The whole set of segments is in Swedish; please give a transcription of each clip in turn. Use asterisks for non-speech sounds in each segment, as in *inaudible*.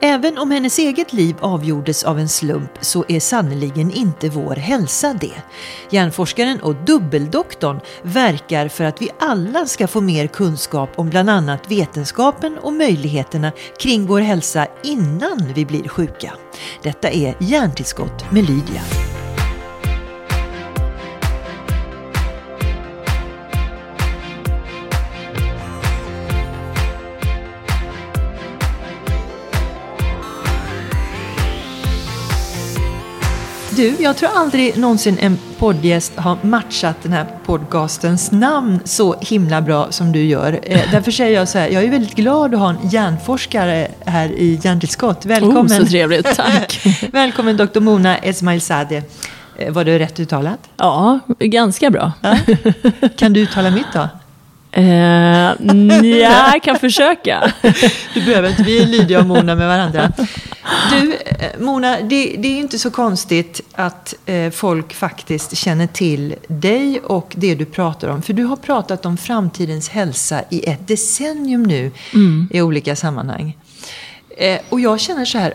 Även om hennes eget liv avgjordes av en slump så är sannoliken inte vår hälsa det. Hjärnforskaren och dubbeldoktorn verkar för att vi alla ska få mer kunskap om bland annat vetenskapen och möjligheterna kring vår hälsa innan vi blir sjuka. Detta är Hjärntillskott med Lydia. Du, jag tror aldrig någonsin en poddgäst har matchat den här podcastens namn så himla bra som du gör. Eh, *laughs* därför säger jag så här, jag är väldigt glad att ha en hjärnforskare här i Hjärntillskott. Välkommen! Oh, så trevligt, tack! *laughs* Välkommen doktor Mona Esmailzadeh. Eh, var det rätt uttalat? Ja, ganska bra. Ja. Kan du uttala mitt då? Eh, ja, jag kan försöka. *laughs* Du behöver inte, vi är Lydia och Mona med varandra. Du, eh, Mona, det, det är inte så konstigt att eh, folk faktiskt känner till dig och det du pratar om. För du har pratat om framtidens hälsa i ett decennium nu mm. i olika sammanhang. Eh, och jag känner så här,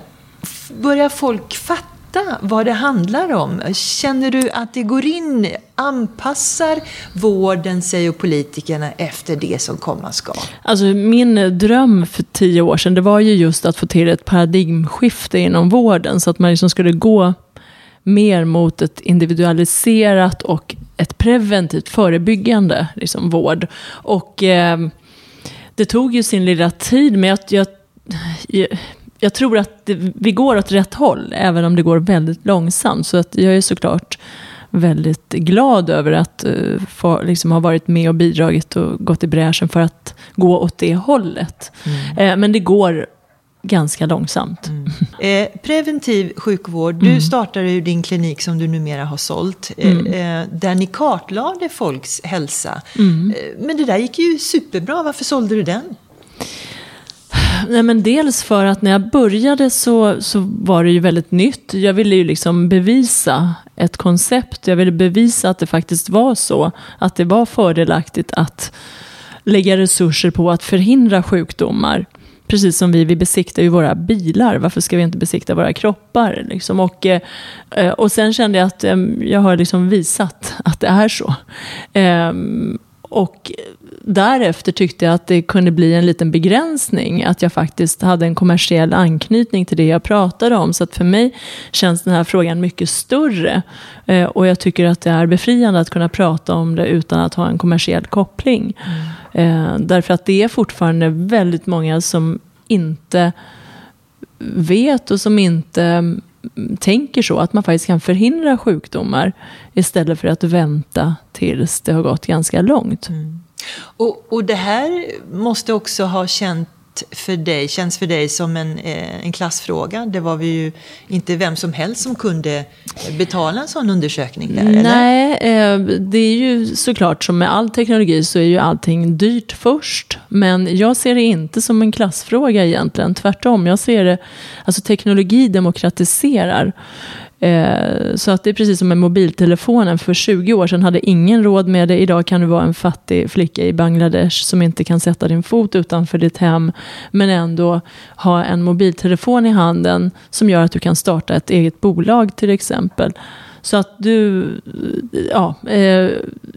börjar folk fatta fatta vad det handlar om? Känner du att det går in, anpassar vården sig och politikerna efter det som komma ska? Alltså min dröm för tio år sedan, det var ju just att få till ett paradigmskifte inom vården, så att man liksom skulle gå mer mot ett individualiserat och ett preventivt förebyggande liksom, vård. Och eh, det tog ju sin lilla tid, men jag, jag, jag tror att det, vi går åt rätt håll, även om det går väldigt långsamt. Så att jag är såklart väldigt glad över att uh, få, liksom, ha varit med och bidragit och gått i bräschen för att gå åt det hållet. Mm. Eh, men det går ganska långsamt. Mm. *laughs* Eh, preventiv sjukvård. Du mm. startade ju din klinik som du numera har sålt. Eh, mm. eh, där ni kartlade folks hälsa. Mm. Men det där gick ju superbra. Varför sålde du den? Nej, men dels för att när jag började så, så var det ju väldigt nytt. Jag ville ju liksom bevisa ett koncept. Jag ville bevisa att det faktiskt var så. Att det var fördelaktigt att lägga resurser på att förhindra sjukdomar. Precis som vi, vi besiktar ju våra bilar. Varför ska vi inte besikta våra kroppar? Liksom? Och, eh, och sen kände jag att eh, jag har liksom visat att det är så. Ehm, och därefter tyckte jag att det kunde bli en liten begränsning. Att jag faktiskt hade en kommersiell anknytning till det jag pratade om. Så att för mig känns den här frågan mycket större. Eh, och jag tycker att det är befriande att kunna prata om det utan att ha en kommersiell koppling. Mm. Eh, därför att det är fortfarande väldigt många som inte vet och som inte tänker så, att man faktiskt kan förhindra sjukdomar istället för att vänta tills det har gått ganska långt. Mm. Och, och det här måste också ha känt för dig, känns för dig som en, eh, en klassfråga? Det var vi ju inte vem som helst som kunde betala en sån undersökning där, Nej, eller? Nej, eh, det är ju såklart som med all teknologi så är ju allting dyrt först. Men jag ser det inte som en klassfråga egentligen. Tvärtom, jag ser det, alltså teknologi demokratiserar. Eh, så att det är precis som med mobiltelefonen. För 20 år sedan hade ingen råd med det. Idag kan du vara en fattig flicka i Bangladesh som inte kan sätta din fot utanför ditt hem. Men ändå ha en mobiltelefon i handen som gör att du kan starta ett eget bolag till exempel. Så att du, ja, eh,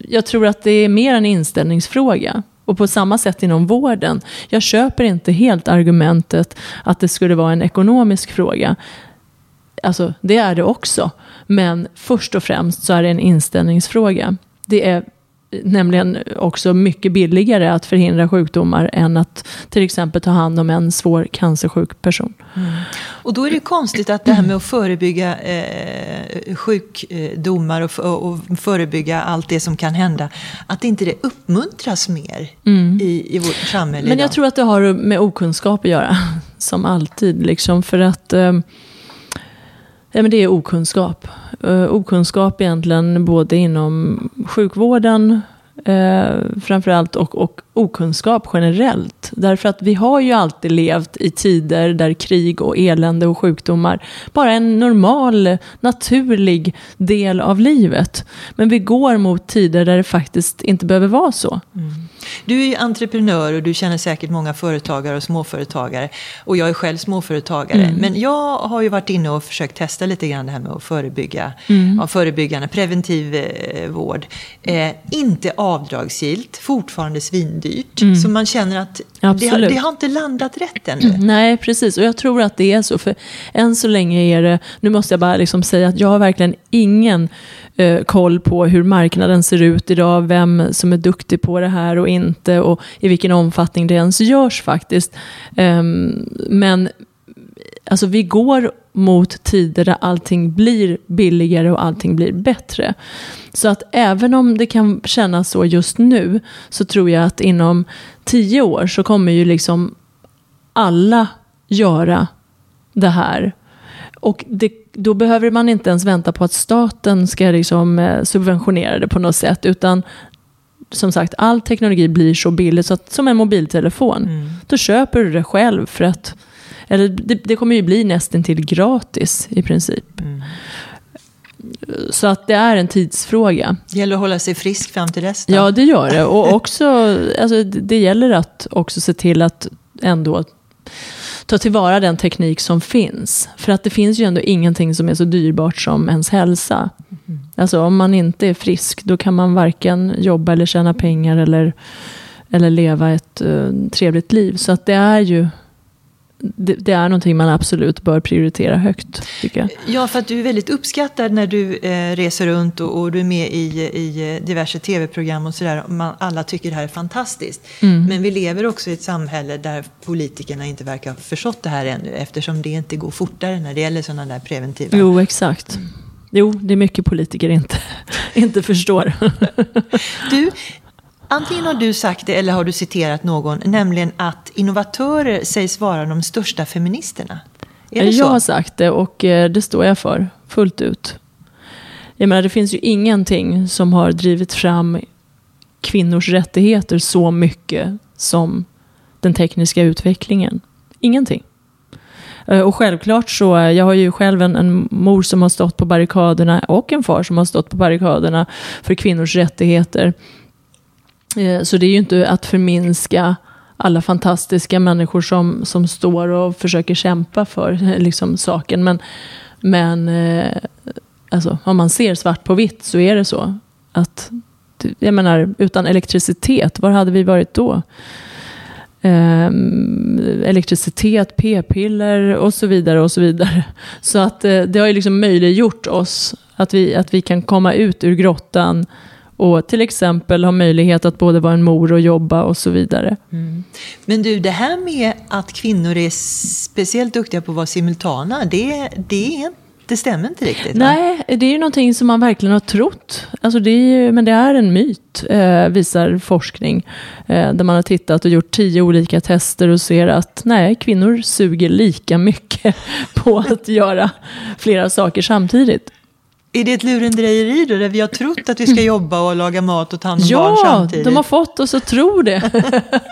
jag tror att det är mer en inställningsfråga. Och på samma sätt inom vården. Jag köper inte helt argumentet att det skulle vara en ekonomisk fråga. Alltså, det är det också. Men först och främst så är det en inställningsfråga. Det är nämligen också mycket billigare att förhindra sjukdomar än att till exempel ta hand om en svår cancersjuk person. Mm. Och då är det konstigt att det här med att förebygga eh, sjukdomar och, och, förebygga allt det som kan hända, att inte det uppmuntras mer mm. i, i vårt samhälle Men jag idag. tror att det har med okunskap att göra, *laughs* som alltid. Liksom, för att... Eh, Ja, men det är okunskap. Uh, okunskap egentligen både inom sjukvården uh, framförallt och, och okunskap generellt Därför att vi har ju alltid levt i tider där krig och elände och sjukdomar bara är en normal, naturlig del av livet. Men vi går mot tider där det faktiskt inte behöver vara så. Mm. Du är ju entreprenör och du känner säkert många företagare och småföretagare. Och jag är själv småföretagare. Mm. Men jag har ju varit inne och försökt testa lite grann det här med att förebygga, mm. ja, förebyggande, preventiv eh, vård. Eh, inte avdragsgillt, fortfarande svindyrt. Mm. Så man känner att det har, det har, inte landat rätt ännu. *clears throat* Nej, precis. Och jag tror att det är så. För än så länge är det, nu måste jag bara liksom säga att jag har verkligen ingen eh, koll på hur marknaden ser ut idag, vem som är duktig på det här och inte och i vilken omfattning det ens görs faktiskt. Eh, men alltså, vi går mot tider där allting blir billigare och allting blir bättre. Så att även om det kan kännas så just nu så tror jag att inom tio år så kommer ju liksom alla göra det här. Och det, då behöver man inte ens vänta på att staten ska liksom eh, subventionera det på något sätt. Utan som sagt, all teknologi blir så billig, så att, som en mobiltelefon. Mm. Då köper du det själv för att, eller det, det kommer ju bli nästan till gratis i princip. Mm. Så att det är en tidsfråga. Det gäller att hålla sig frisk fram till dess? Då. Ja, det gör det. Och också, alltså, det gäller att också se till att ändå ta tillvara den teknik som finns. För att det finns ju ändå ingenting som är så dyrbart som ens hälsa. Mm. Alltså om man inte är frisk, då kan man varken jobba eller tjäna pengar eller, eller leva ett uh, trevligt liv. Så att det är ju det, det, är någonting man absolut bör prioritera högt. Tycker jag. Ja, för att du är väldigt uppskattad när du eh, reser runt och, och, du är med i, i diverse tv-program och sådär. Alla tycker det här är fantastiskt. Mm. Men vi lever också i ett samhälle där politikerna inte verkar ha förstått det här ännu eftersom det inte går fortare när det gäller sådana där preventiva... Jo, exakt. Jo, det är mycket politiker inte, *laughs* inte förstår. du, Antingen har du sagt det eller har du citerat någon, nämligen att innovatörer sägs vara de största feministerna. Är det jag så? har sagt det och eh, det står jag för fullt ut. Jag menar, det finns ju ingenting som har drivit fram kvinnors rättigheter så mycket som den tekniska utvecklingen. Ingenting. Eh, och självklart så, eh, jag har ju själv en, en, mor som har stått på barrikaderna och en far som har stått på barrikaderna för kvinnors rättigheter. Eh, så det är ju inte att förminska alla fantastiska människor som, som står och försöker kämpa för *laughs* liksom, saken. Men, men eh, alltså, om man ser svart på vitt så är det så. att jag menar, utan elektricitet, var hade vi varit då? Ehm, elektricitet, p-piller och så vidare. och Så vidare. Så att eh, det har ju liksom möjliggjort oss att vi, att vi kan komma ut ur grottan och till exempel ha möjlighet att både vara en mor och jobba och så vidare. Mm. Men du, det här med att kvinnor är speciellt duktiga på att vara simultana, det, det, det stämmer inte riktigt? Nej, va? det är ju någonting som man verkligen har trott. Alltså det är, men det är en myt, eh, visar forskning. Eh, där man har tittat och gjort tio olika tester och ser att nej, kvinnor suger lika mycket *laughs* på att göra flera saker samtidigt. Är det ett lurendrejeri då, där vi har trott att vi ska jobba och laga mat och ta hand om ja, barn samtidigt? Ja, de har fått oss att tro det.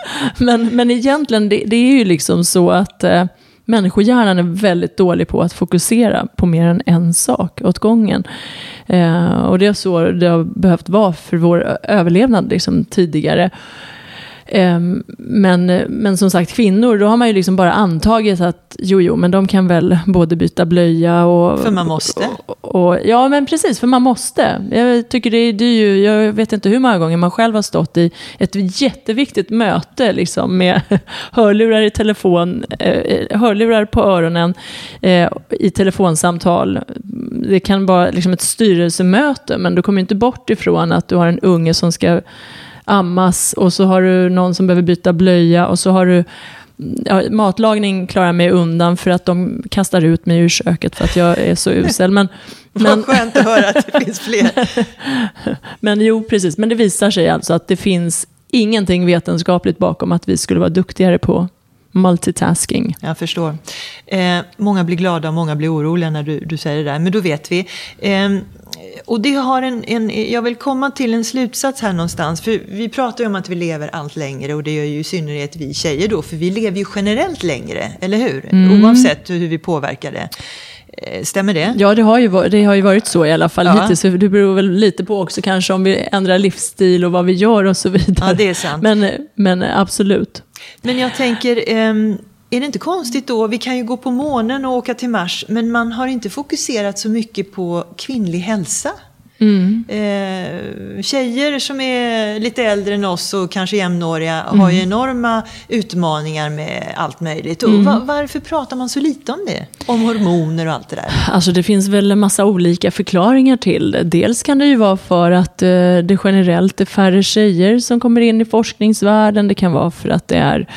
*laughs* men, men egentligen, det, det, är ju liksom så att eh, människohjärnan är väldigt dålig på att fokusera på mer än en sak åt gången. Eh, och det är så det har behövt vara för vår överlevnad liksom, tidigare. Ehm, men, men som sagt, kvinnor, då har man ju liksom bara antagit att jo, jo, men de kan väl både byta blöja och... För man måste. Och, och, ja, men precis, för man måste. Jag tycker det, det är ju, jag vet inte hur många gånger man själv har stått i ett jätteviktigt möte liksom, med *laughs* hörlurar i telefon, eh, hörlurar på öronen eh, i telefonsamtal. Det kan vara liksom ett styrelsemöte, men du kommer inte bort ifrån att du har en unge som ska ammas och så har du någon som behöver byta blöja och så har du Ja, matlagning klarar jag mig undan för att de kastar ut mig ur köket för att jag är så usel. Men, *laughs* men... Vad skönt att höra att det finns fler. *laughs* men jo, precis. Men det visar sig alltså att det finns ingenting vetenskapligt bakom att vi skulle vara duktigare på multitasking. Jag förstår. Eh, många blir glada och många blir oroliga när du, du säger det där, men då vet vi. Eh, och det har en, en, jag vill komma till en slutsats här någonstans. För vi pratar ju om att vi lever allt längre och det gör ju i synnerhet vi tjejer då. För vi lever ju generellt längre, eller hur? Mm. Oavsett hur vi påverkar det. Eh, stämmer det? Ja, det har, ju, det har ju varit så i alla fall ja. hittills. Det beror väl lite på också kanske om vi ändrar livsstil och vad vi gör och så vidare. Ja, det är sant. Men, men absolut. Men jag tänker, är det inte konstigt då, vi kan ju gå på månen och åka till Mars, men man har inte fokuserat så mycket på kvinnlig hälsa. Mm. Eh, tjejer som är lite äldre än oss och kanske jämnåriga mm. har ju enorma utmaningar med allt möjligt. Mm. var, varför pratar man så lite om det? Om hormoner och allt det där? Alltså det finns väl en massa olika förklaringar till det. Dels kan det ju vara för att eh, det generellt är färre tjejer som kommer in i forskningsvärlden. Det kan vara för att det är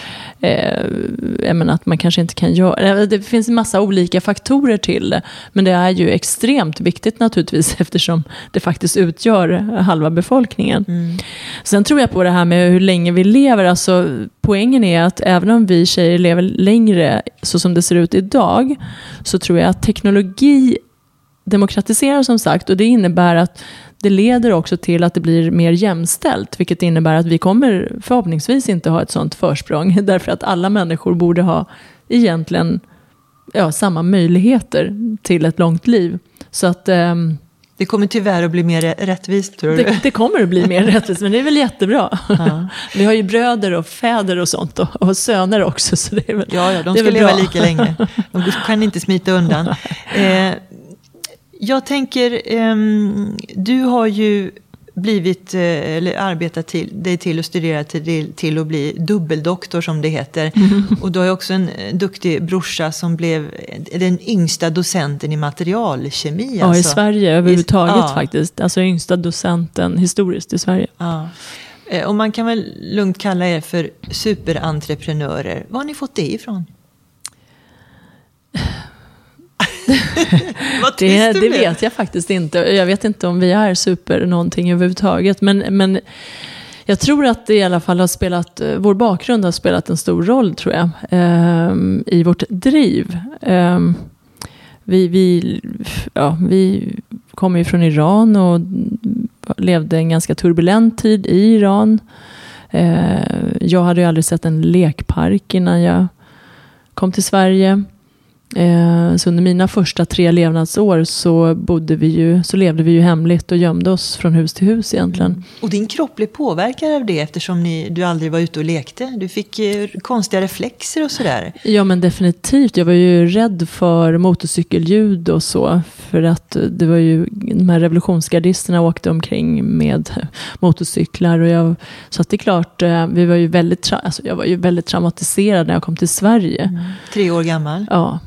eh, menar att man kanske inte kan göra... Det finns en massa olika faktorer till det. Men det är ju extremt viktigt naturligtvis *laughs* eftersom det faktiskt utgör halva befolkningen. Mm. Sen tror jag på det här med hur länge vi lever. Alltså, poängen är att även om vi tjejer lever längre så som det ser ut idag så tror jag att teknologi demokratiserar som sagt och det innebär att det leder också till att det blir mer jämställt, vilket innebär att vi kommer förhoppningsvis inte ha ett sånt försprång, *laughs* därför att alla människor borde ha egentligen ja, samma möjligheter till ett långt liv. Så att... Det kommer tyvärr att bli mer rättvist, tror du? Det, det kommer att bli mer *laughs* rättvist, men det är väl jättebra. Ja. Vi har ju bröder och fäder och sånt, och, och söner också. Så det är väl, ja, ja, de ska leva bra. lika länge. De kan inte smita undan. *laughs* Eh, jag tänker, um, du har ju blivit, eh, eller arbetat till, dig till och studerat till, till att bli dubbeldoktor som det heter. Mm. Och du har ju också en eh, duktig brorsa som blev den yngsta docenten i materialkemi. Ja, alltså. i Sverige överhuvudtaget I, ja. faktiskt. Alltså yngsta docenten historiskt i Sverige. Ja. Eh, och man kan väl lugnt kalla er för superentreprenörer. Var har ni fått det ifrån? *laughs* det, det vet jag faktiskt inte. Jag vet inte om vi är super någonting överhuvudtaget. Men, men jag tror att det i alla fall har spelat, vår bakgrund har spelat en stor roll tror jag. Eh, I vårt driv. Eh, vi, vi, ja, vi kommer ju från Iran och levde en ganska turbulent tid i Iran. Eh, jag hade ju aldrig sett en lekpark innan jag kom till Sverige. Eh, så under mina första tre levnadsår så, bodde vi ju, så levde vi ju hemligt och gömde oss från hus till hus egentligen. Mm. Och din kropp blev påverkad av det eftersom ni, du aldrig var ute och lekte? Du fick eh, konstiga reflexer och sådär? Ja men definitivt. Jag var ju rädd för motorcykelljud och så. För att det var ju, de här revolutionsgardisterna åkte omkring med *laughs* motorcyklar. Och jag, så att det är klart, eh, vi var ju väldigt, alltså jag var ju väldigt traumatiserad när jag kom till Sverige. Mm. Tre år gammal? Ja.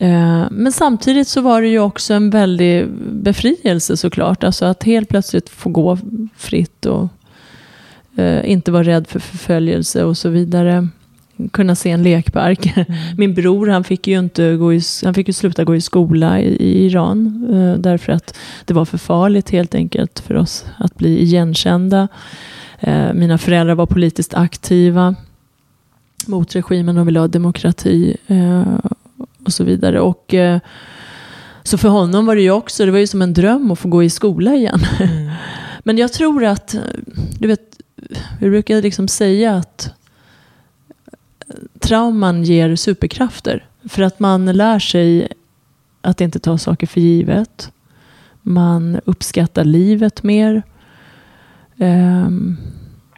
Eh, men samtidigt så var det ju också en väldig befrielse såklart. Alltså att helt plötsligt få gå fritt och eh, inte vara rädd för förföljelse och så vidare. Kunna se en lekpark. Mm. *laughs* Min bror han fick ju inte gå i, han fick ju sluta gå i skola i, Iran. Eh, därför att det var för farligt helt enkelt för oss att bli igenkända. mina föräldrar var politiskt aktiva mot regimen och ville ha demokrati och så vidare. Och, eh, så för honom var det ju också, det var ju som en dröm att få gå i skola igen. *laughs* Mm. Men jag tror att, du vet, vi brukar liksom säga att trauman ger superkrafter. För att man lär sig att inte ta saker för givet. Man uppskattar livet mer. Um,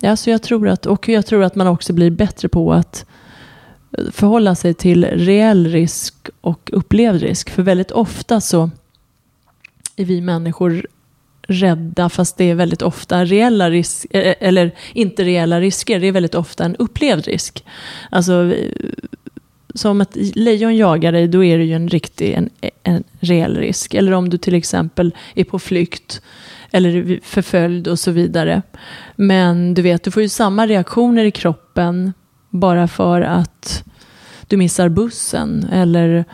ja, så jag tror att, och jag tror att man också blir bättre på att förhålla sig till reell risk och upplevd risk. För väldigt ofta så är vi människor rädda fast det är väldigt ofta reella risker, eh, eh, eller inte reella risker, det är väldigt ofta en upplevd risk. Alltså, som ett lejon jagar dig, då är det ju en riktig, en, en reell risk. Eller om du till exempel är på flykt eller förföljd och så vidare. Men du vet, du får ju samma reaktioner i kroppen bara för att du missar bussen eller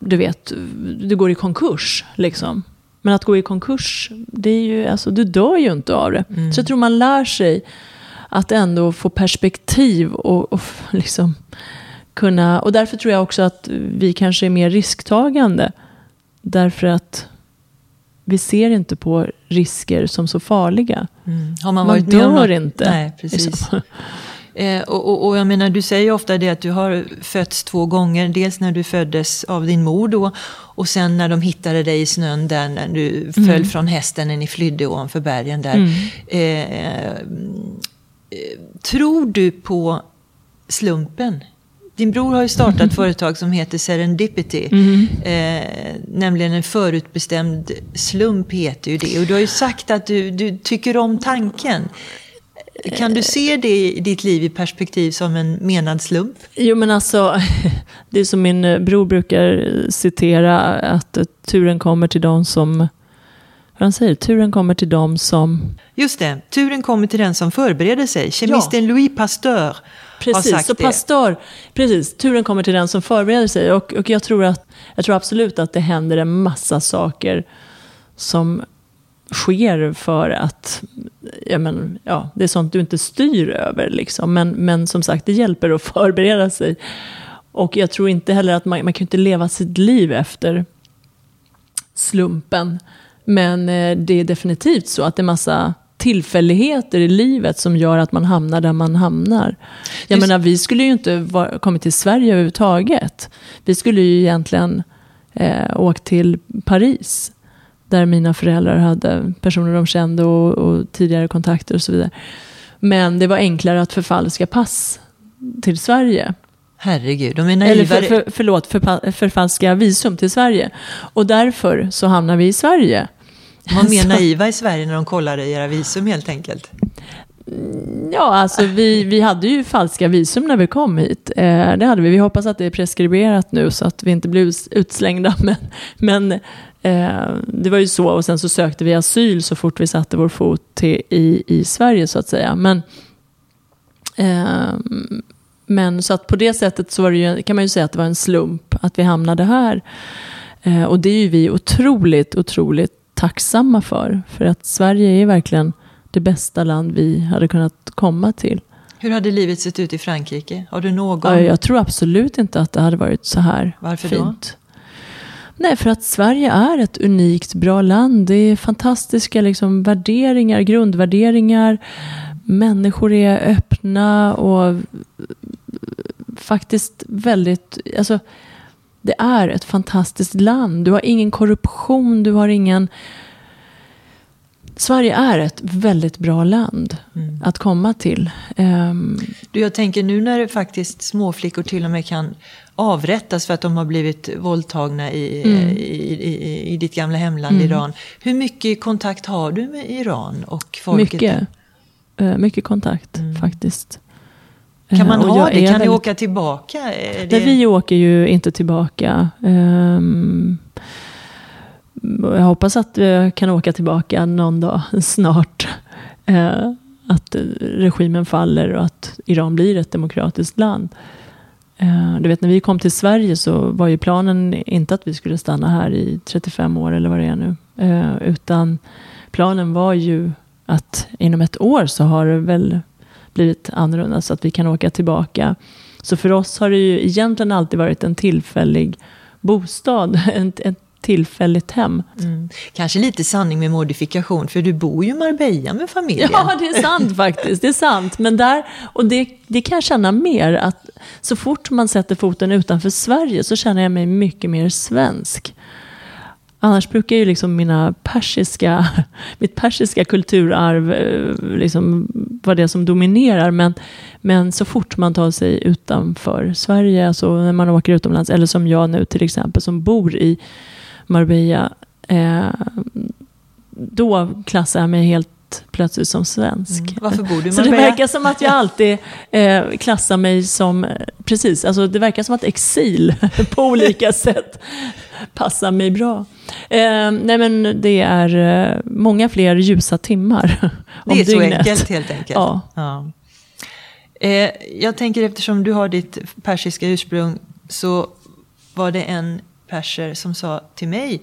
du vet, du går i konkurs. Liksom. Men att gå i konkurs, det är ju, alltså, du dör ju inte av det. Mm. Så jag tror man lär sig att ändå få perspektiv och, och liksom kunna... Och därför tror jag också att vi kanske är mer risktagande. Därför att vi ser inte på risker som så farliga. Mm. Har man, Man varit med om dör något- inte, Nej, precis. Eh, och, och, och jag menar, du säger ofta det att du har fötts två gånger. Dels när du föddes av din mor då och sen när de hittade dig i snön där när du föll Mm. från hästen när ni flydde ovanför bergen där. Eh, eh, tror du på slumpen? Din bror har ju startat ett *laughs* företag som heter Serendipity. Eh, nämligen en förutbestämd slump heter ju det. Och du har ju sagt att du, du tycker om tanken. Kan du se det i ditt liv i perspektiv som en menad slump? Jo men alltså, *laughs* det är som min eh, bror brukar citera att eh, turen kommer till dem som, vad han säger, turen kommer till dem som, Just det, turen kommer till den som förbereder sig. Kemisten Louis Pasteur har precis, sagt så det. pastör, precis, turen kommer till den som förbereder sig. Och, och jag, tror att, jag tror absolut att det händer en massa saker som sker för att, ja, men, ja, det är sånt du inte styr över liksom. Men, men som sagt, det hjälper att *laughs* förbereda sig. Och jag tror inte heller att man, man kan inte leva sitt liv efter slumpen. Men eh, det är definitivt så att det är massa tillfälligheter i livet som gör att man hamnar där man hamnar. Jag Just- menar, vi skulle ju inte va- kommit till Sverige överhuvudtaget. Vi skulle ju egentligen eh, åkt till Paris. Där mina föräldrar hade personer de kände och, och tidigare kontakter och så vidare. Men det var enklare att förfalska pass till Sverige. Herregud, de är Eller naivare. för, för, förlåt, för, förfalska visum till Sverige. Och därför så hamnar vi i Sverige. De var mer *laughs* naiva i Sverige när de kollade era visum helt enkelt. Ja, alltså vi, vi hade ju falska visum när vi kom hit. Eh, det hade vi. Vi hoppas att det är preskriberat nu så att vi inte blir utslängda. *laughs* Men, men det var ju så. Och sen så sökte vi asyl så fort vi satte vår fot till, i, i Sverige så att säga. Men, eh, men så att på det sättet så var det ju, kan man ju säga att det var en slump att vi hamnade här. Eh, och det är ju vi otroligt, otroligt tacksamma för. För att Sverige är verkligen det bästa land vi hade kunnat komma till. Hur hade livet sett ut i Frankrike? Har du någon? Ja, Jag tror absolut inte att det hade varit så här Varför då? Nej, för att Sverige är ett unikt bra land. Det är fantastiska liksom, värderingar, grundvärderingar. Människor är öppna och faktiskt väldigt... Alltså, det är ett fantastiskt land. Du har ingen korruption, du har ingen... Sverige är ett väldigt bra land Mm. att komma till. Ehm, Du, jag tänker nu när faktiskt småflickor till och med kan avrättas för att de har blivit våldtagna i, Mm. i, i, i ditt gamla hemland Iran. Hur mycket kontakt har du med Iran och folket? mycket, eh, mycket kontakt faktiskt. Kan man Eh, och ha det? Kan ni väldigt- åka tillbaka? Är det... Nej, vi åker ju inte tillbaka. Ehm, jag hoppas att jag kan åka tillbaka någon dag *laughs* snart. Eh, att regimen faller och att Iran blir ett demokratiskt land. Eh, du vet, när vi kom till Sverige så var ju planen inte att vi skulle stanna här i 35 år eller vad det är nu. Eh, utan planen var ju att inom ett år så har det väl blivit annorlunda så att vi kan åka tillbaka. Så för oss har det ju egentligen alltid varit en tillfällig bostad, *laughs* ett, ett tillfälligt hem. Mm. Kanske lite sanning med modifikation, för du bor ju i Marbella med familjen. Ja, det är sant *laughs* faktiskt. Det är sant. Men där, och det, det kan jag känna mer, att så fort man sätter foten utanför Sverige så känner jag mig mycket mer svensk. Annars brukar ju liksom mina persiska, *laughs* mitt persiska kulturarv eh, liksom vara det som dominerar. Men, men så fort man tar sig utanför Sverige, alltså när man åker utomlands, eller som jag nu till exempel som bor i Marbella, eh, då klassar jag mig helt plötsligt som svensk. Mm. Varför bor du i Så det Marbella? verkar som att jag alltid eh, klassar mig som, eh, precis, alltså det verkar som att exil *laughs* på olika sätt passar mig bra. Eh, nej men det är eh, många fler ljusa timmar *laughs* om Det är så dygnet. enkelt helt enkelt. Ja. Ja. Eh, jag tänker eftersom du har ditt persiska ursprung så var det en perser som sa till mig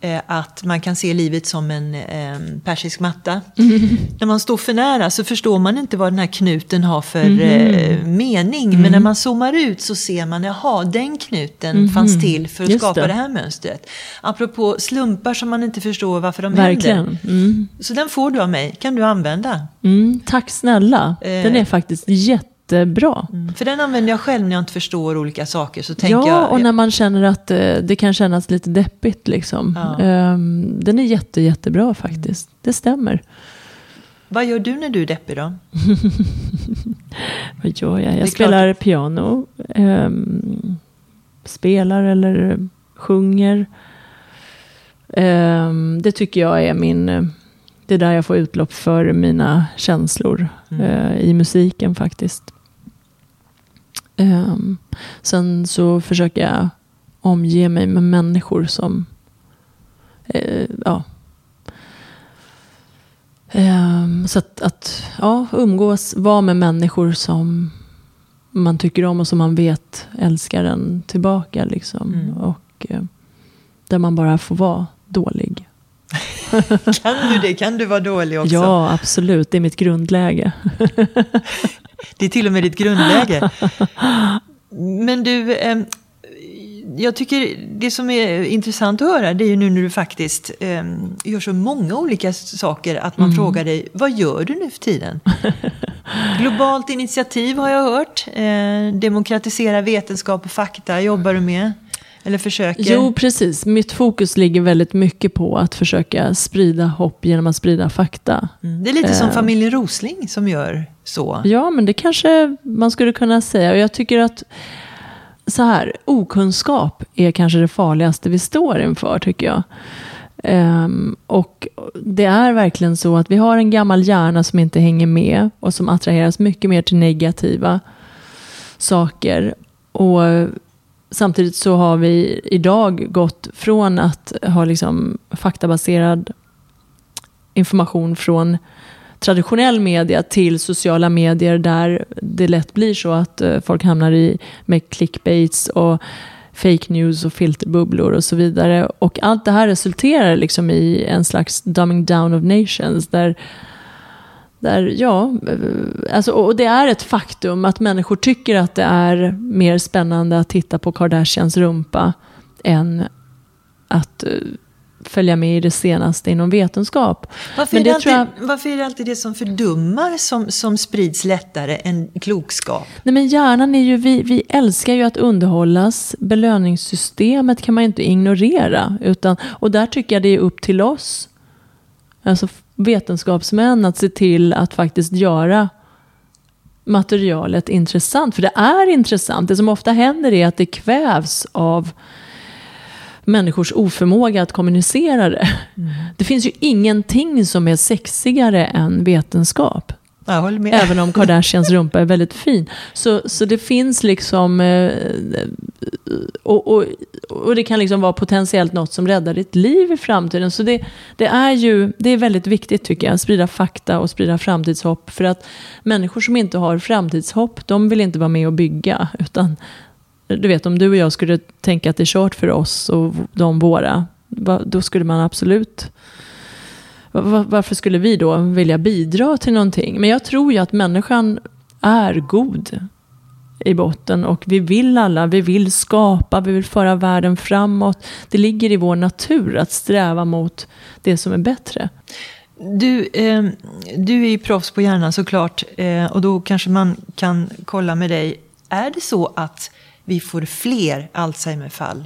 eh, att man kan se livet som en eh, persisk matta. Mm. När man står för nära så förstår man inte vad den här knuten har för Mhm. eh, mening. Mm. Men när man zoomar ut så ser man, jaha, den knuten fanns till för att. Just skapa det. det. här mönstret. Apropå slumpar som man inte förstår varför de Verkligen. händer. Mm. Så den får du av mig, kan du använda. Mm, tack snälla. Eh. Den är faktiskt jättebra. För den använder jag själv när jag inte förstår olika saker. Så tänker Ja, jag, och när man känner att eh, det kan kännas lite deppigt. Liksom. Ja. Ehm, den är jätte, jättebra faktiskt. Det stämmer. Vad gör du när du är deppig då? *laughs* Vad gör jag? Jag spelar piano. ehm, spelar eller sjunger. Ehm, det tycker jag är min... eh, Det är där jag får utlopp för mina känslor. eh, I musiken faktiskt. Ehm, sen så försöker jag omge mig med människor som... eh, ja. Ehm, så att, att ja, umgås, vara med människor som man tycker om och som man vet älskar en tillbaka. Liksom. Mm. Och eh, där man bara får vara dålig. *laughs* Kan du det? Kan du vara dålig också? Ja, absolut. Det är mitt grundläge. *laughs* Det är till och med ditt grundläge. *laughs* Men du, ehm, jag tycker det som är intressant att höra det är ju nu när du faktiskt ehm, gör så många olika saker att man frågar dig, vad gör du nu för tiden? Globalt initiativ har jag hört. Eh, demokratisera vetenskap och fakta jobbar du med. Eller försöker. Jo, precis. Mitt fokus ligger väldigt mycket på att försöka sprida hopp genom att sprida fakta. Mm. Det är lite som Eh. familjen Rosling som gör så. Ja, men det kanske man skulle kunna säga. Och jag tycker att så här, okunskap är kanske det farligaste vi står inför, tycker jag. Ehm, och det är verkligen så att vi har en gammal hjärna som inte hänger med och som attraheras mycket mer till negativa saker. Och samtidigt så har vi idag gått från att ha liksom faktabaserad information från traditionell media till sociala medier där det lätt blir så att eh, folk hamnar i med clickbaits och fake news och filterbubblor och så vidare. Och allt det här resulterar liksom i en slags dumbing down of nations där där, ja, eh, alltså, och det är ett faktum att människor tycker att det är mer spännande att titta på Kardashians rumpa än att eh, följa med i det senaste inom vetenskap. Varför, Men är det det alltid, varför är det alltid det som fördummar som, som sprids lättare än klokskap? Nej, men hjärnan är ju, vi, vi älskar ju att underhållas. Belöningssystemet kan man inte ignorera. Utan, och där tycker jag det är upp till oss, alltså vetenskapsmän, att se till att faktiskt göra materialet intressant. För det är intressant. Det som ofta händer är att det kvävs av människors oförmåga att kommunicera det. Det finns ju ingenting som är sexigare än vetenskap. Jag håller med. Även om Kardashians *laughs* rumpa är väldigt fin. Så, så det finns liksom... Eh, och, och, och det kan liksom vara potentiellt något som räddar ditt liv i framtiden. Så det, det är ju det är väldigt viktigt tycker jag, att sprida fakta och sprida framtidshopp. För att människor som inte har framtidshopp, de vill inte vara med och bygga. Utan, du vet, om du och jag skulle tänka att det är kört för oss och de våra, då skulle man absolut Varför skulle vi då vilja bidra till någonting? Men jag tror ju att människan är god i botten och vi vill alla, vi vill skapa, vi vill föra världen framåt. Det ligger i vår natur att sträva mot det som är bättre. Du, eh, du är ju proffs på hjärnan såklart eh, och då kanske man kan kolla med dig. Är det så att vi får fler Alzheimerfall?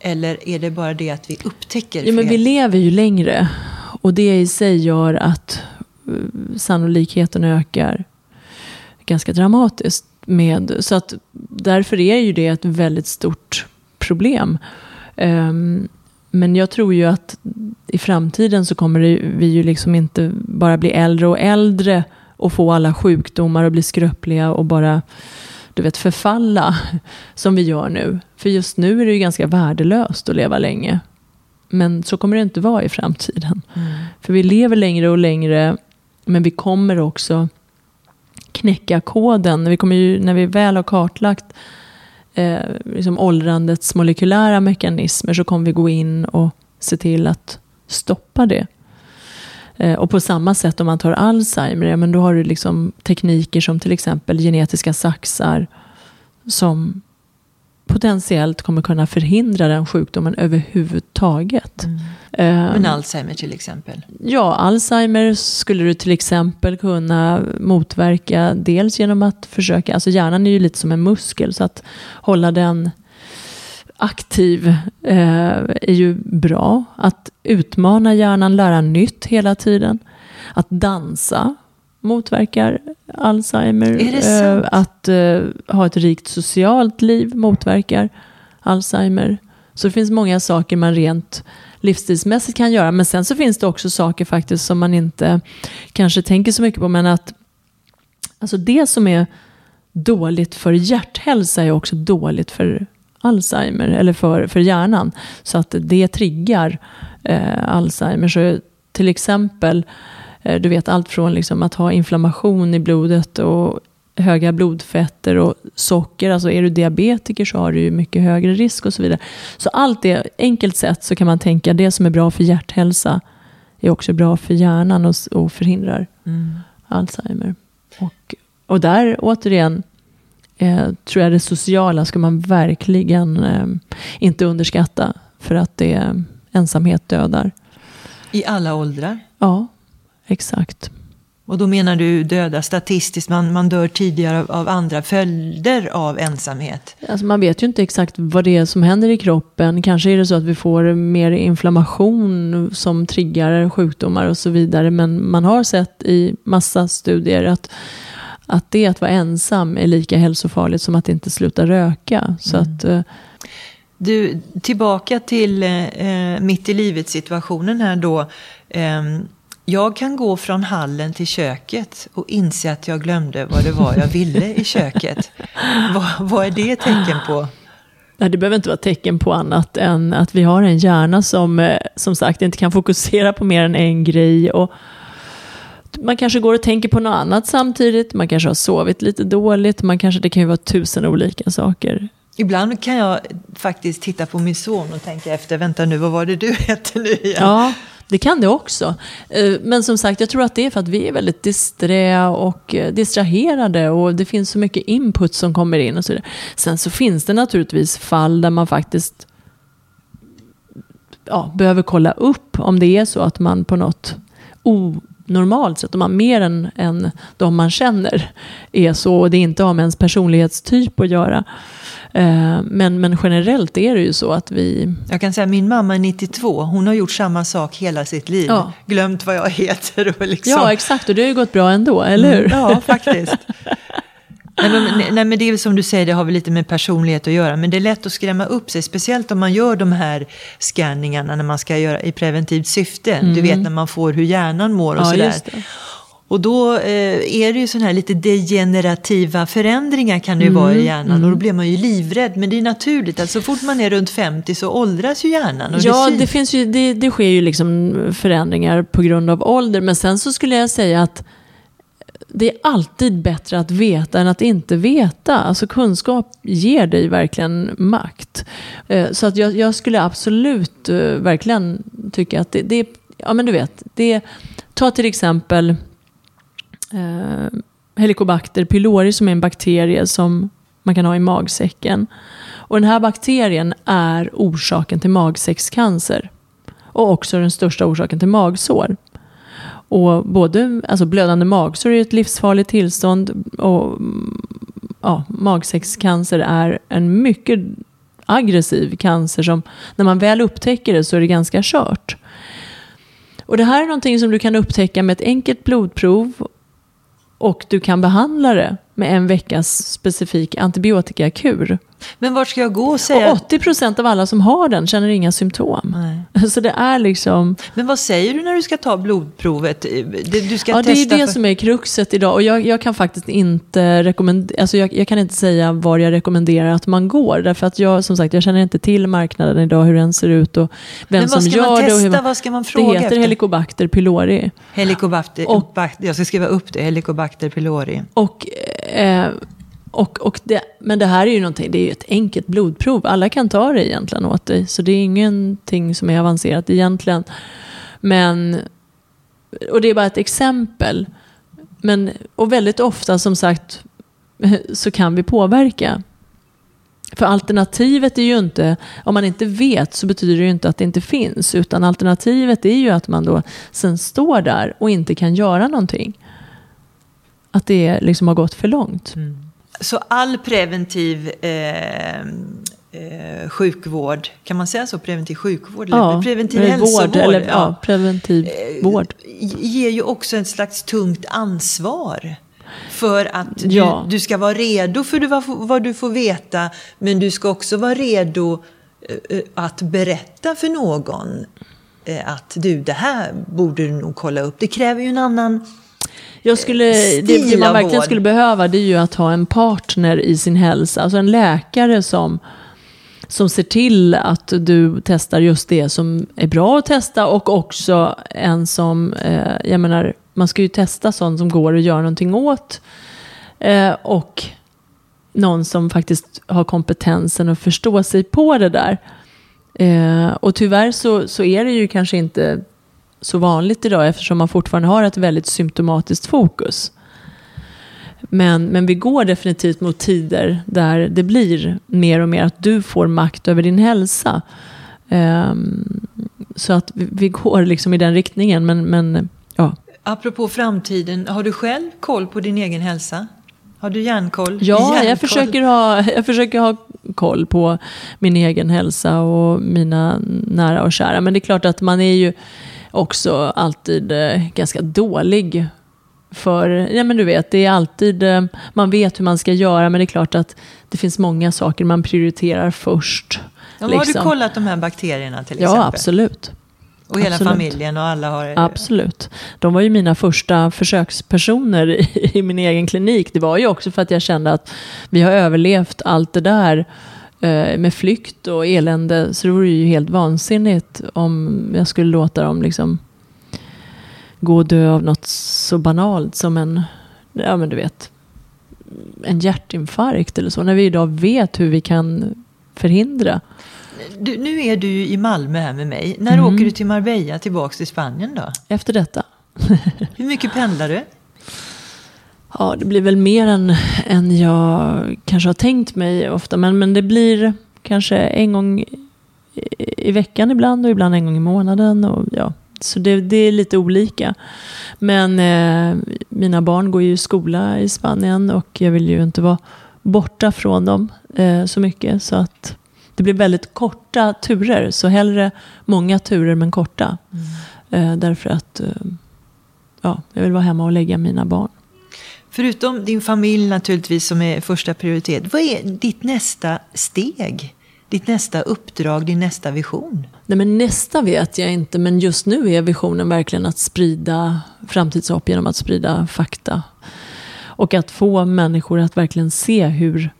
Eller är det bara det att vi upptäcker Ja, men fler? vi lever ju längre och det i sig gör att eh, sannolikheten ökar ganska dramatiskt. Med, så att därför är ju det ett väldigt stort problem. Um, men jag tror ju att i framtiden så kommer det, vi ju liksom inte bara bli äldre och äldre och få alla sjukdomar och bli skröpliga och bara du vet, förfalla som vi gör nu. För just nu är det ju ganska värdelöst att leva länge. Men så kommer det inte vara i framtiden. För vi lever längre och längre, men vi kommer också knäcka koden. Vi kommer ju, när vi väl har kartlagt eh, liksom åldrandets molekylära mekanismer så kommer vi gå in och se till att stoppa det. Eh, och på samma sätt om man tar Alzheimer, ja, men då har du liksom tekniker som till exempel genetiska saxar som potentiellt kommer kunna förhindra den sjukdomen överhuvudtaget. Mm. Men Alzheimer till exempel? Ja, Alzheimer skulle du till exempel kunna motverka dels genom att försöka, alltså hjärnan är ju lite som en muskel, så att hålla den aktiv eh, är ju bra. Att utmana hjärnan, lära nytt hela tiden. Att dansa motverkar Alzheimer. Eh, att eh, ha ett rikt socialt liv motverkar Alzheimer. Så det finns många saker man rent livsstilsmässigt kan göra. Men sen så finns det också saker faktiskt som man inte kanske tänker så mycket på. Men att alltså det som är dåligt för hjärthälsa är också dåligt för Alzheimer, eller för, för hjärnan. Så att det triggar eh, Alzheimer. Så till exempel, du vet allt från liksom att ha inflammation i blodet och höga blodfetter och socker. Alltså är du diabetiker så har du mycket högre risk och så vidare. Så allt det, enkelt sett så kan man tänka det som är bra för hjärthälsa är också bra för hjärnan och, och förhindrar mm. Alzheimer. Och, och där återigen, eh, tror jag det sociala ska man verkligen eh, inte underskatta. För att det ensamhet dödar. I alla åldrar? Ja, exakt. Och då menar du döda statistiskt, man, man dör tidigare av, av, andra följder av ensamhet? Alltså man vet ju inte exakt vad det är som händer i kroppen. Kanske är det så att vi får mer inflammation som triggar sjukdomar och så vidare. Men man har sett i massa studier att att det att vara ensam är lika hälsofarligt som att inte sluta röka. Så mm. att, eh, du, tillbaka till eh, mitt i livet situationen här då. Eh, jag kan gå från hallen till köket och inse att jag glömde vad det var jag ville i köket. vad, vad är det tecken på? Nej, det behöver inte vara tecken på annat än att vi har en hjärna som eh, som sagt inte kan fokusera på mer än en grej. Och man kanske går och tänker på något annat samtidigt. Man kanske har sovit lite dåligt. Man kanske, det kan ju vara tusen olika saker. Ibland kan jag faktiskt titta på min son och tänka efter, vänta nu, vad var det du *laughs* hette nu igen? Ja, det kan det också. Eh, men som sagt, jag tror att det är för att vi är väldigt disträ och eh, distraherade och det finns så mycket input som kommer in och så vidare. Sen så finns det naturligtvis fall där man faktiskt ja, behöver kolla upp om det är så att man på något onormalt sätt. om man mer än, än de man känner är så och det inte har med ens personlighetstyp att göra. Eh, men, men generellt är det ju så att vi... Jag kan säga min mamma är 92, hon har gjort samma sak hela sitt liv. Ja. Glömt vad jag heter och liksom... Ja, exakt, och det har ju gått bra ändå, eller hur? Mm, ja, faktiskt. Nej men, nej, men det är som du säger, det har väl lite med personlighet att göra. Men det är lätt att skrämma upp sig, speciellt om man gör de här scanningarna när man ska göra i preventivt syfte. Mm. Du vet när man får hur hjärnan mår och ja, sådär. Och då eh, är det ju sådana här lite degenerativa förändringar kan det ju mm, vara i hjärnan. Mm. Och då blir man ju livrädd. Men det är naturligt, att så fort man är runt 50 så åldras ju hjärnan. ja, det, det, finns ju, det, det sker ju liksom förändringar på grund av ålder. Men sen så skulle jag säga att det är alltid bättre att veta än att inte veta. Alltså kunskap ger dig verkligen makt. Eh, så att jag, jag skulle absolut eh, verkligen tycka att det, det ja men du vet, det, ta till exempel eh, Helicobacter pylori som är en bakterie som man kan ha i magsäcken. Och den här bakterien är orsaken till magsäckscancer. Och också den största orsaken till magsår. Och både alltså blödande magsår är ett livsfarligt tillstånd och mm, ja, magsäckscancer är en mycket aggressiv cancer som när man väl upptäcker det så är det ganska kört. Och det här är någonting som du kan upptäcka med ett enkelt blodprov och du kan behandla det med en veckas specifik antibiotikakur. Men vart ska jag gå och säga? Och 80% av alla som har den känner inga symptom. Nej. *laughs* Så det är liksom... Men vad säger du när du ska ta blodprovet? Du ska ja, det är det för... som är kruxet idag. Och jag, jag kan faktiskt inte rekommendera, alltså jag, jag, kan inte säga var jag rekommenderar att man går. Därför att jag, som sagt, jag känner inte till marknaden idag, hur den ser ut och vem som gör det. Men vad ska man testa? Vad ska man fråga Det heter efter? Helicobacter pylori. Helicobacter, och, jag ska skriva upp det, Helicobacter pylori. Och eh, och, och det, men det här är ju någonting, det är ju ett enkelt blodprov. Alla kan ta det egentligen åt dig. Så det är ingenting som är avancerat egentligen. Men, och det är bara ett exempel. Men, och väldigt ofta som sagt *laughs* så kan vi påverka. För alternativet är ju inte, om man inte vet så betyder det ju inte att det inte finns. Utan alternativet är ju att man då sen står där och inte kan göra någonting. Att det liksom har gått för långt. Mm. Så all preventiv eh, eh, sjukvård, kan man säga så? Preventiv sjukvård? Ja, eller preventiv hälsovård? Vård, eller, ja, ja, preventiv eh, vård. ger ju också ett slags tungt ansvar. För att du, ja. du ska vara redo för vad, vad du får veta, men du ska också vara redo eh, eh, att berätta för någon att du, det här borde du nog kolla upp. Det kräver ju en annan jag skulle, det, det man verkligen vård. skulle behöva det är ju att ha en partner i sin hälsa. Alltså en läkare som, som ser till att du testar just det som är bra att testa och också en som, eh, jag menar, man ska ju testa sånt som går att göra någonting åt. Eh, och någon som faktiskt har kompetensen att förstå sig på det där. Eh, och tyvärr så, så är det ju kanske inte så vanligt idag eftersom man fortfarande har ett väldigt symptomatiskt fokus. Men, men vi går definitivt mot tider där det blir mer och mer att du får makt över din hälsa. Um, så att vi, vi, går liksom i den riktningen. Men, men, ja. Apropå framtiden, har du själv koll på din egen hälsa? Har du järnkoll? Ja, järnkoll? Jag, försöker ha, jag försöker ha koll på min egen hälsa och mina nära och kära. Men det är klart att man är ju också alltid eh, ganska dålig för, ja men du vet, det är alltid, eh, man vet hur man ska göra men det är klart att det finns många saker man prioriterar först. Ja, liksom. Har du liksom. kollat de här bakterierna till exempel? Ja, absolut. Och hela absolut. familjen och alla har... Absolut. De var ju mina första försökspersoner i, i min egen klinik. Det var ju också för att jag kände att vi har överlevt allt det där med flykt och elände. Så det vore ju helt vansinnigt om jag skulle låta dem liksom gå och dö av något så banalt som en, ja men du vet, en hjärtinfarkt eller så. När vi idag vet hur vi kan förhindra. Du, nu är du i Malmö här med mig. När mm. åker du till Marbella tillbaka till Spanien då? Efter detta. hur mycket pendlar du? *laughs* Ja, det blir väl mer än, än jag kanske har tänkt mig ofta. Men, men det blir kanske en gång i, veckan ibland och ibland en gång i månaden. Och, ja. Så det, det är lite olika. Men eh, mina barn går ju i skola i Spanien och jag vill ju inte vara borta från dem eh, så mycket. Så att det blir väldigt korta turer. Så hellre många turer men korta. Mm. Eh, därför att eh, ja, jag vill vara hemma och lägga mina barn. Förutom din familj naturligtvis som är första prioritet. Vad är ditt nästa steg? Ditt nästa uppdrag, din nästa vision? Nej, men nästa vet jag inte, men just nu är visionen verkligen att sprida framtidshopp genom att sprida fakta. Och att få människor att verkligen se hur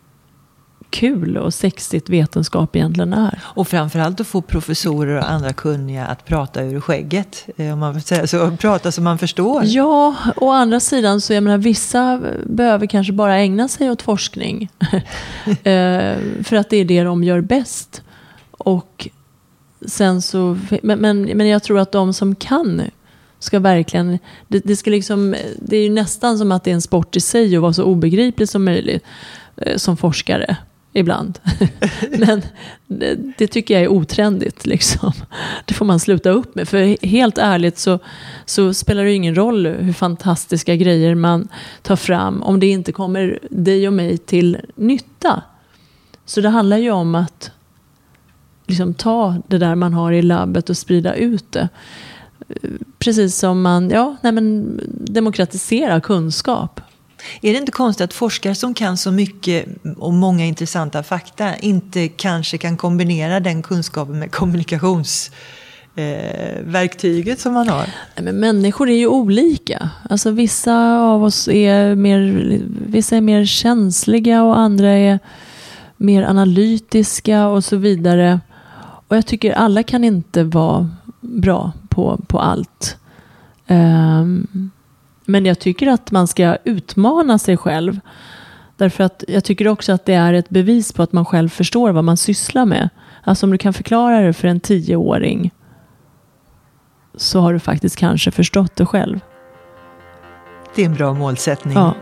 kul och sexigt vetenskap egentligen är. Och framförallt att få professorer och andra kunniga att prata ur skägget. Eh, om man vill säga så, prata så man förstår. Ja, å andra sidan så jag menar vissa behöver kanske bara ägna sig åt forskning. *laughs* Eh, för att det är det de gör bäst. Och sen så, men, men, men jag tror att de som kan ska verkligen, det, det, ska liksom, det är ju nästan som att det är en sport i sig att vara så obegriplig som möjligt eh, som forskare ibland. *laughs* Men det, det, tycker jag är otrendigt. Liksom. Det får man sluta upp med. För helt ärligt så, så spelar det ingen roll hur fantastiska grejer man tar fram om det inte kommer dig och mig till nytta. Så det handlar ju om att liksom, ta det där man har i labbet och sprida ut det. Precis som man ja, nej men, demokratiserar kunskap. Är det inte konstigt att forskare som kan så mycket och många intressanta fakta inte kanske kan kombinera den kunskapen med kommunikationsverktyget eh, som man har? Men människor är ju olika. Alltså vissa av oss är mer, vissa är mer känsliga och andra är mer analytiska och så vidare. Och jag tycker alla kan inte vara bra på, på allt. Um, men jag tycker att man ska utmana sig själv. Därför att jag tycker också att det är ett bevis på att man själv förstår vad man sysslar med. Alltså om du kan förklara det för en tioåring så har du faktiskt kanske förstått det själv. Det är en bra målsättning. Ja.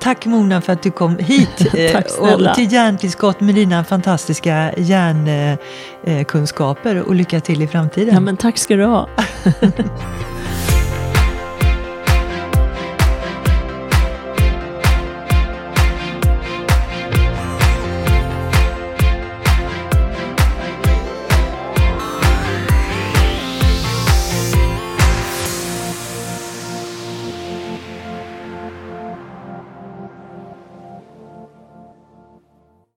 Tack Mona för att du kom hit *laughs* eh, och till Hjärntillskott med dina fantastiska hjärnkunskaper och lycka till i framtiden. ja, men tack ska du ha. *laughs*